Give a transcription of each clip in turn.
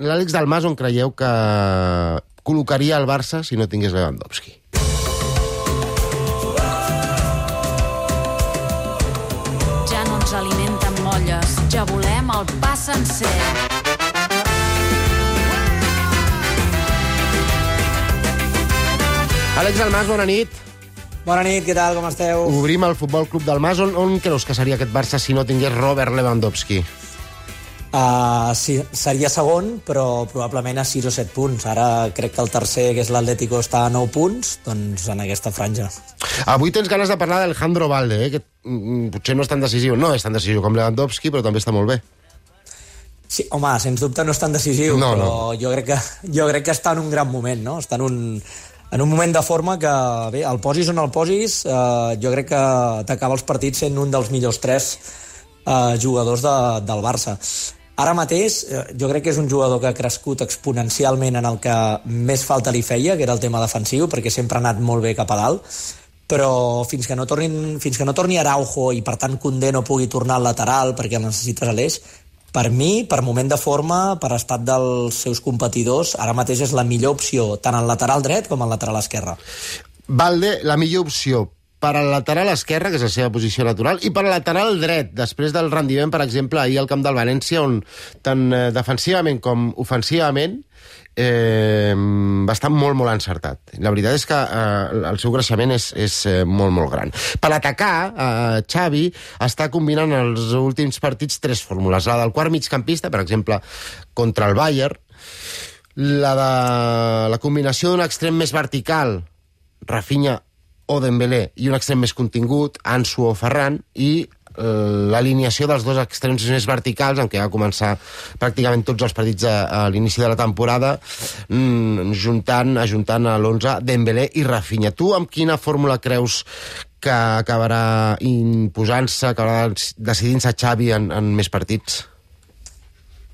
L'Àlex Dalmas on creieu que col·locaria el Barça si no tingués Lewandowski? Ja no ens alimenten molles, ja volem el pa sencer. Àlex Dalmas, bona nit. Bona nit, què tal, com esteu? Obrim el Futbol Club del Mas. On, on creus que seria aquest Barça si no tingués Robert Lewandowski? Uh, sí, seria segon, però probablement a 6 o 7 punts. Ara crec que el tercer, que és l'Atlético, està a 9 punts, doncs en aquesta franja. Avui tens ganes de parlar d'Alejandro Valde, eh? que mm, potser no és tan decisiu. No és tan decisiu com Lewandowski, però també està molt bé. Sí, home, sens dubte no és tan decisiu, No, però no. Jo, crec que, jo crec que està en un gran moment, no? Està en un, en un moment de forma que, bé, el posis on el posis, eh, jo crec que t'acaba els partits sent un dels millors tres eh, jugadors de, del Barça. Ara mateix, eh, jo crec que és un jugador que ha crescut exponencialment en el que més falta li feia, que era el tema defensiu, perquè sempre ha anat molt bé cap a dalt, però fins que no, tornin, fins que no torni Araujo i per tant Condé no pugui tornar al lateral perquè el necessites a l'eix, per mi, per moment de forma, per estat dels seus competidors, ara mateix és la millor opció, tant al lateral dret com al lateral esquerre. Valde, la millor opció per al lateral esquerre, que és la seva posició natural, i per al lateral dret, després del rendiment, per exemple, ahir al camp del València, on tant eh, defensivament com ofensivament eh, va estar molt, molt encertat. La veritat és que eh, el seu creixement és, és eh, molt, molt gran. Per atacar, eh, Xavi està combinant els últims partits tres fórmules. La del quart migcampista, per exemple, contra el Bayern, la de la combinació d'un extrem més vertical, Rafinha o Dembélé, i un extrem més contingut, Ansu o Ferran, i eh, l'alineació dels dos extrems més verticals, en què va començar pràcticament tots els partits a, a l'inici de la temporada, mm, juntant, ajuntant a l'11 Dembélé i Rafinha. Tu amb quina fórmula creus que acabarà imposant-se, acabarà decidint-se Xavi en, en més partits?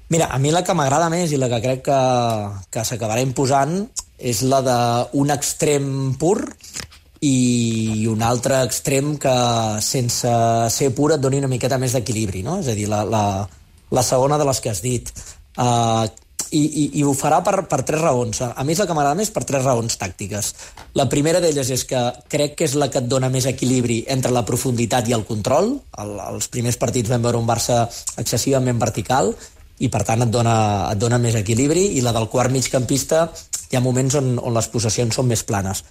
Mira, a mi la que m'agrada més i la que crec que, que s'acabarà imposant és la d'un extrem pur i un altre extrem que sense ser pur et doni una miqueta més d'equilibri, no? És a dir, la, la, la segona de les que has dit. Uh, i, i, I ho farà per, per tres raons. A mi és la que m'agrada més per tres raons tàctiques. La primera d'elles és que crec que és la que et dona més equilibri entre la profunditat i el control. El, els primers partits vam veure un Barça excessivament vertical i per tant et dona, et dona més equilibri i la del quart migcampista hi ha moments on, on les possessions són més planes.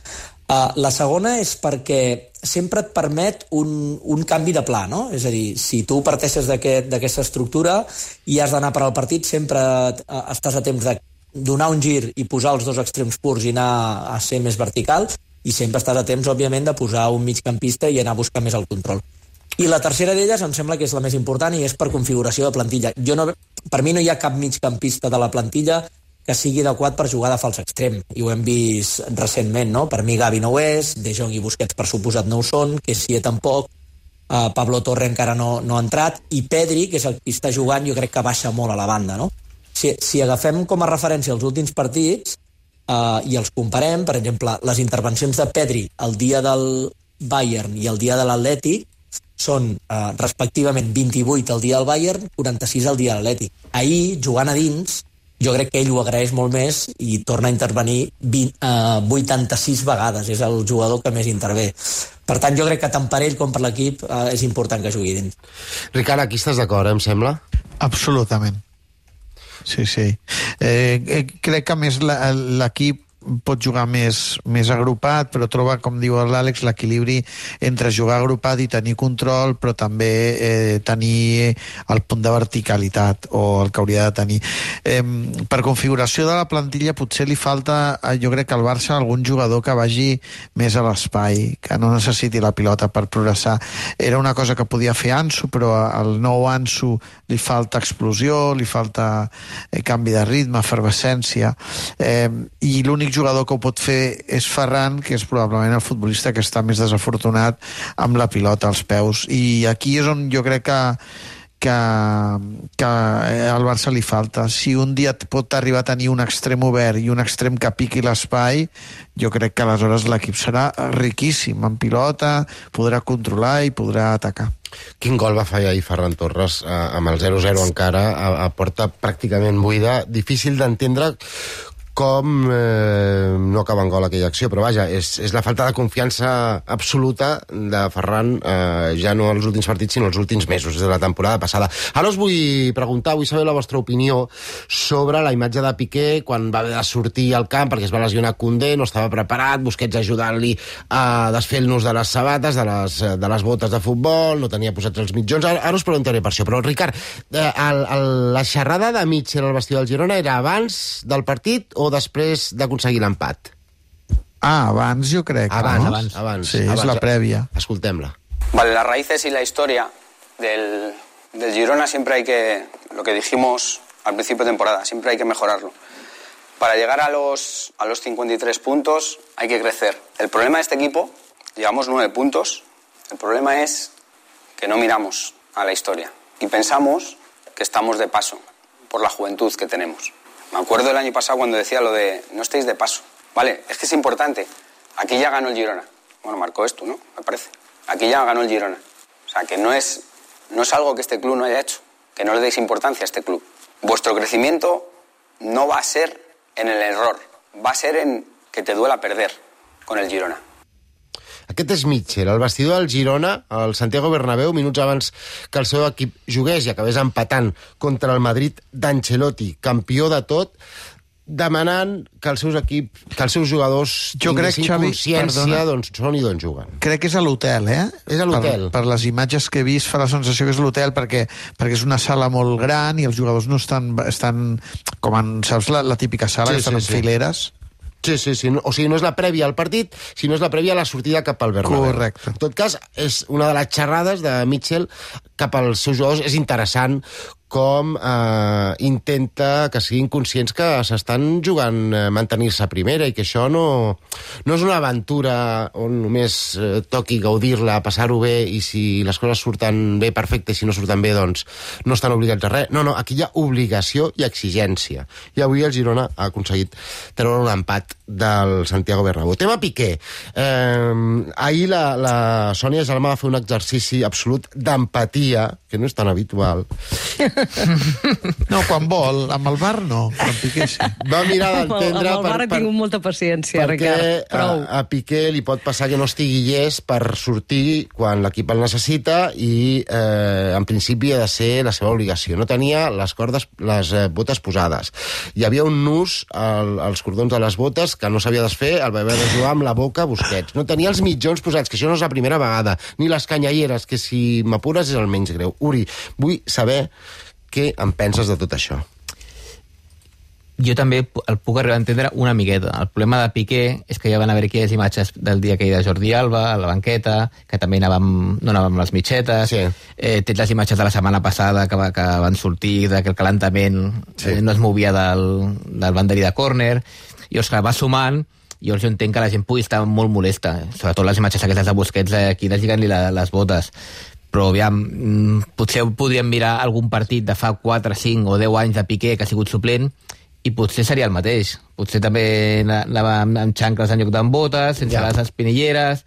Uh, la segona és perquè sempre et permet un, un canvi de pla, no? És a dir, si tu parteixes d'aquesta aquest, estructura i has d'anar per al partit, sempre uh, estàs a temps de donar un gir i posar els dos extrems purs i anar a ser més vertical i sempre estàs a temps, òbviament, de posar un migcampista i anar a buscar més el control. I la tercera d'elles em sembla que és la més important i és per configuració de plantilla. Jo no, per mi no hi ha cap migcampista de la plantilla que sigui adequat per jugar de fals extrem. I ho hem vist recentment, no? Per mi Gavi no ho és, De Jong i Busquets per suposat no ho són, que si tampoc, uh, Pablo Torre encara no, no ha entrat, i Pedri, que és el que està jugant, jo crec que baixa molt a la banda, no? Si, si agafem com a referència els últims partits uh, i els comparem, per exemple, les intervencions de Pedri el dia del Bayern i el dia de l'Atlètic, són eh, respectivament 28 al dia del Bayern, 46 al dia de l'Atlètic. Ahir, jugant a dins, jo crec que ell ho agraeix molt més i torna a intervenir 20, eh, 86 vegades. És el jugador que més intervé. Per tant, jo crec que tant per ell com per l'equip eh, és important que jugui dins. Ricard, aquí estàs d'acord, eh, em sembla? Absolutament. Sí, sí. Eh, eh, crec que a més la- l'equip pot jugar més, més agrupat, però troba, com diu l'Àlex, l'equilibri entre jugar agrupat i tenir control, però també eh, tenir el punt de verticalitat, o el que hauria de tenir. Eh, per configuració de la plantilla potser li falta, eh, jo crec que al Barça, algun jugador que vagi més a l'espai, que no necessiti la pilota per progressar. Era una cosa que podia fer Ansu, però al nou Ansu li falta explosió, li falta eh, canvi de ritme, efervescència, eh, i l'únic jugador que ho pot fer és Ferran, que és probablement el futbolista que està més desafortunat amb la pilota als peus. I aquí és on jo crec que que, que al Barça li falta. Si un dia et pot arribar a tenir un extrem obert i un extrem que piqui l'espai, jo crec que aleshores l'equip serà riquíssim en pilota, podrà controlar i podrà atacar. Quin gol va fallar ahir Ferran Torres eh, amb el 0-0 encara a, a porta pràcticament buida. Difícil d'entendre com eh, no acaba en gol aquella acció, però vaja, és, és la falta de confiança absoluta de Ferran, eh, ja no als últims partits, sinó als últims mesos, de la temporada passada. Ara us vull preguntar, vull saber la vostra opinió sobre la imatge de Piqué quan va haver de sortir al camp perquè es va lesionar Condé, no estava preparat, Busquets ajudant-li a desfer-nos de les sabates, de les, de les botes de futbol, no tenia posats els mitjons. Ara, ara us preguntaré per això, però Ricard, eh, el, el, la xerrada de Mitchell al vestidor del Girona era abans del partit o després d'aconseguir l'empat? Ah, abans jo crec. Abans, no? abans, abans. Sí, abans. és la prèvia. Escoltem-la. Vale, las raíces y la historia del, del Girona siempre hay que, lo que dijimos al principio de temporada, siempre hay que mejorarlo. Para llegar a los, a los 53 puntos hay que crecer. El problema de este equipo, llevamos 9 puntos, el problema es que no miramos a la historia y pensamos que estamos de paso por la juventud que tenemos. Me acuerdo el año pasado cuando decía lo de no estéis de paso. Vale, es que es importante. Aquí ya ganó el Girona. Bueno, marcó esto, ¿no? Me parece. Aquí ya ganó el Girona. O sea, que no es, no es algo que este club no haya hecho. Que no le deis importancia a este club. Vuestro crecimiento no va a ser en el error. Va a ser en que te duela perder con el Girona. Aquest és Mitchell, el vestidor del Girona, al Santiago Bernabéu, minuts abans que el seu equip jugués i acabés empatant contra el Madrid d'Ancelotti, campió de tot, demanant que els seus equip, que els seus jugadors Jo crec, tinguessin Xavi, consciència perdona. d'on són i d'on juguen. Crec que és a l'hotel, eh? És a l'hotel. Per, per les imatges que he vist fa la sensació que és l'hotel perquè, perquè és una sala molt gran i els jugadors no estan, estan com en, saps, la, la típica sala, Sí, que estan sí, en sí. fileres. Sí, sí, sí. O sigui, no és la prèvia al partit, sinó és la prèvia a la sortida cap al Bernabéu. Correcte. En tot cas, és una de les xerrades de Mitchell cap als seus jugadors. És interessant com eh, intenta que siguin conscients que s'estan jugant eh, mantenir-se a primera i que això no, no és una aventura on només eh, toqui gaudir-la, passar-ho bé i si les coses surten bé, perfecte, i si no surten bé, doncs no estan obligats a res. No, no, aquí hi ha obligació i exigència. I avui el Girona ha aconseguit treure un empat del Santiago Bernabéu. Tema Piqué. Eh, ahir la, la Sònia Gelma va fer un exercici absolut d'empatia, que no és tan habitual, No, quan vol, amb el bar no, en Piqué sí. va mirar Amb d'entendre... amb el bar he tingut molta paciència, perquè Ricard. Prou. a, a Piqué li pot passar que no estigui llest per sortir quan l'equip el necessita i eh, en principi ha de ser la seva obligació. No tenia les cordes, les eh, botes posades. Hi havia un nus al, als cordons de les botes que no s'havia desfer, el va haver de jugar amb la boca a Busquets. No tenia els mitjons posats, que això no és la primera vegada, ni les canyalleres, que si m'apures és el menys greu. Uri, vull saber què en penses de tot això. jo també el puc arribar a entendre una miqueta. El problema de Piqué és que ja van haver aquelles imatges del dia que hi de Jordi Alba, a la banqueta, que també anàvem, no anàvem amb les mitxetes. Sí. Eh, tens les imatges de la setmana passada que, va, que van sortir, de que el calentament Sí. eh, no es movia del, del banderí de córner. I llavors, clar, va sumant, llavors jo entenc que la gent pugui estar molt molesta, sobretot les imatges aquestes de Busquets eh, aquí deslligant-li la, les botes però aviam, mm, potser podríem mirar algun partit de fa 4, 5 o 10 anys de Piqué que ha sigut suplent i potser seria el mateix. Potser també anava amb, amb xancles en lloc d'en botes, sense ja. les espinilleres...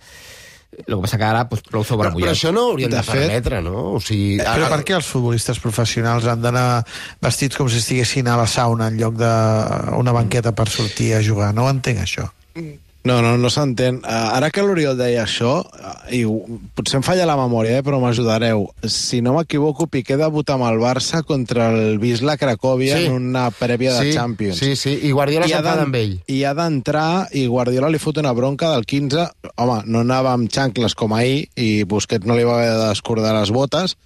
El que passa que ara doncs, prou Però, sobremullat. però això no ho hauríem de, De fet- permetre, no? O sigui, Però per què els futbolistes professionals han d'anar vestits com si estiguessin a la sauna en lloc d'una banqueta per sortir a jugar? No ho entenc, això. No, no, no s'entén. Uh, ara que l'Oriol deia això, uh, i potser em falla la memòria, eh, però m'ajudareu. Si no m'equivoco, Piqué debuta amb el Barça contra el Wisla Cracòvia Sí. en una prèvia de sí, Champions. Sí, sí, i Guardiola s'enfada amb ell. I ha d'entrar i Guardiola li fot una bronca del 15. Home, no anava amb xancles com ahir i Busquets no li va haver de descordar les botes,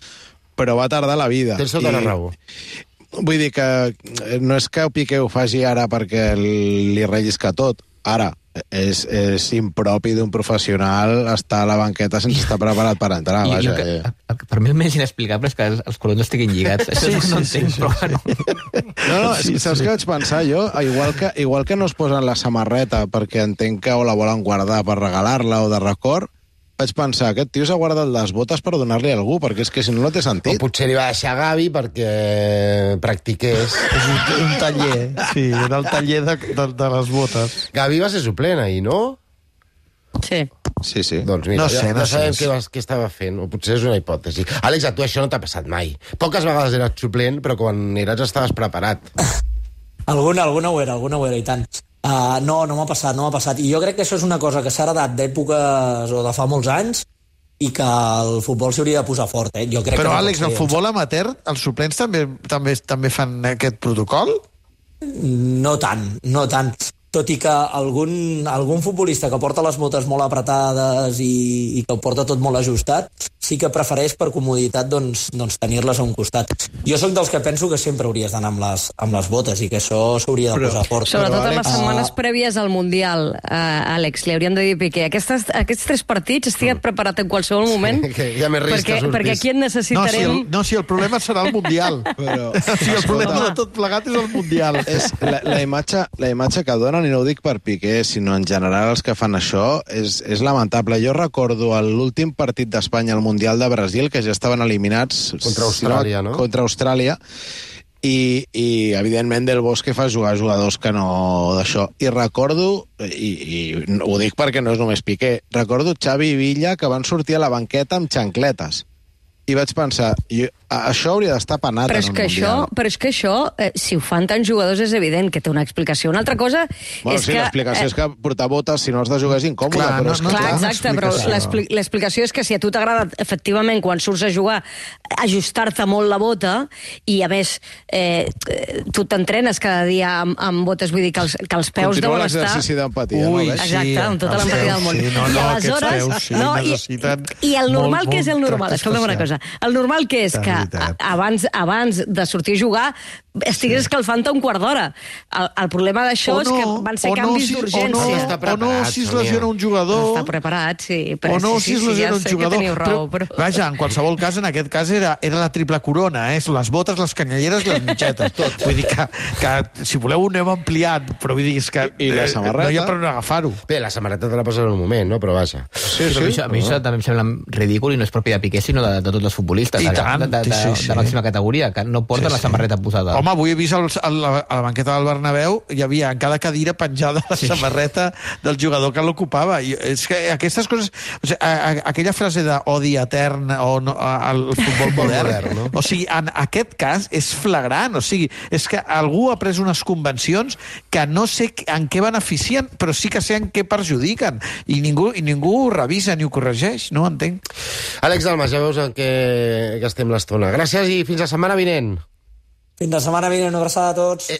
però va tardar la vida. Tens tota la raó. Vull dir que eh, no és que Piqué ho faci ara perquè li rellisca tot. Ara, és, és impropi d'un professional estar a la banqueta sense estar preparat per entrar. I, Vaja, jo, que, eh. el que per mi el més inexplicable és que els, els colons estiguin lligats. Això Sí, el no sí, sí, entenc, sí, però sí. bueno. No, no, sí, saps sí. què vaig pensar jo? Igual que, igual que no es posen la samarreta perquè entenc que o la volen guardar per regalar-la o de record, vaig pensar, aquest tio s'ha guardat les botes per donar-li a algú, perquè és que si no, no té O sentit. potser li va deixar a Gavi perquè practiqués. És un, un taller, sí, era el taller de, de, de les botes. Gavi va ser suplent ahir, no? Sí. Sí, sí. Doncs mira, No ja, sé, no no sabem sé. què, vas, què estava fent, o potser és una hipòtesi. Àlex, a tu això no t'ha passat mai. Poques vegades eres suplent, però quan eres estaves preparat. Alguna, alguna ho era, alguna ho era, i tant. Uh, no, no m'ha passat, no m'ha passat. I jo crec que això és una cosa que s'ha heredat d'èpoques o de fa molts anys i que el futbol s'hauria de posar fort, eh? Jo crec Però, que no Àlex, el futbol amateur, els suplents també, també, també fan aquest protocol? No tant, no tant. Tot i que algun, algun futbolista que porta les botes molt apretades i, i que ho porta tot molt ajustat, sí que prefereix per comoditat doncs, doncs tenir-les a un costat. Jo sóc dels que penso que sempre hauries d'anar amb, les, amb les botes i que això s'hauria de Però- posar fort. Sobretot Però, a les Àlex- setmanes Ah. prèvies al Mundial, uh, Àlex, li hauríem de dir a Piqué. Aquestes, aquests tres partits estiguet preparat en qualsevol moment, que hi ha més risc perquè, perquè aquí en No, si necessitarem... el, no, si el problema serà el Mundial. Però, sigui, el problema de tot plegat és el Mundial. és la, la, imatge, la imatge que donen, i no ho dic per Piqué, sinó en general els que fan això, és, és lamentable. Jo recordo l'últim partit d'Espanya al Mundial de Brasil, que ja estaven eliminats... Contra Austràlia, no? Contra Austràlia, i, i evidentment Del Bosque fa jugar jugadors que no d'això. I recordo, i, i ho dic perquè no és només Piqué, recordo Xavi i Villa que van sortir a la banqueta amb xancletes. I vaig pensar, jo, a- això hauria d'estar penat Però en és, un que això, Mundial. però és que això, eh, si ho fan tants jugadors, és evident que té una explicació. Una altra cosa Bueno, és sí, que... l'explicació és que portar botes, si no has de jugar, és incòmode. Clar, però no- és no que, Clar, exacte, però explicació. l'expli- l'explicació és que si a tu t'agrada, efectivament, quan surts a jugar, ajustar-te molt la bota, i a més, eh, tu t'entrenes cada dia amb, amb botes, vull dir que els, que els peus Continua deuen estar... l'exercici d'empatia, no? Exacte, amb tota l'empatia del món. sí, no, no, I aleshores, peus, sí, no, i, i el normal molt, que és el normal, escolta'm una cosa, el normal que és que a- abans, abans de sortir a jugar estigués escalfant-te un quart d'hora. El, el problema d'això és que van ser o no, canvis si, o no, d'urgència. Està o no preparat, si es lesiona un jugador... Està preparat, sí. Però o no, sí, si es sí, sí, lesiona ja un jugador. raó, però... Vaja, en qualsevol cas, en aquest cas era, era la triple corona, eh? les botes, les canyelleres i les mitgetes. Tot. Vull dir que, que, si voleu, ho anem ampliant, però vull dir que I- i la eh, samarreta? no hi ha per on agafar-ho. Bé, la samarreta te la poses en un moment, no? Però vaja. Sí, Però a mi, això, a mi això també em sembla ridícul i no és propi de Piqué, sinó de, de tots els futbolistes I de, tant, de, de, de, sí, sí. de màxima categoria, que no porten Sí, la sí. samarreta posada. Home, avui he vist el, a, la, a la banqueta del Bernabéu hi havia en cada cadira penjada la sí. samarreta del jugador que l'ocupava. És que aquestes coses... O sigui, a, a, aquella frase d'odi etern o no, al futbol modern, modern, no? o sigui, en aquest cas és flagrant. O sigui, és que algú ha pres unes convencions que no sé en què beneficien, però sí que sé en què perjudiquen. I ningú, i ningú ho revisa ni ho corregeix. No ho entenc. Àlex Dalmas, ja veus en què gastem l'estona. Gràcies i fins la setmana vinent. Fins la setmana vinent, una abraçada a tots.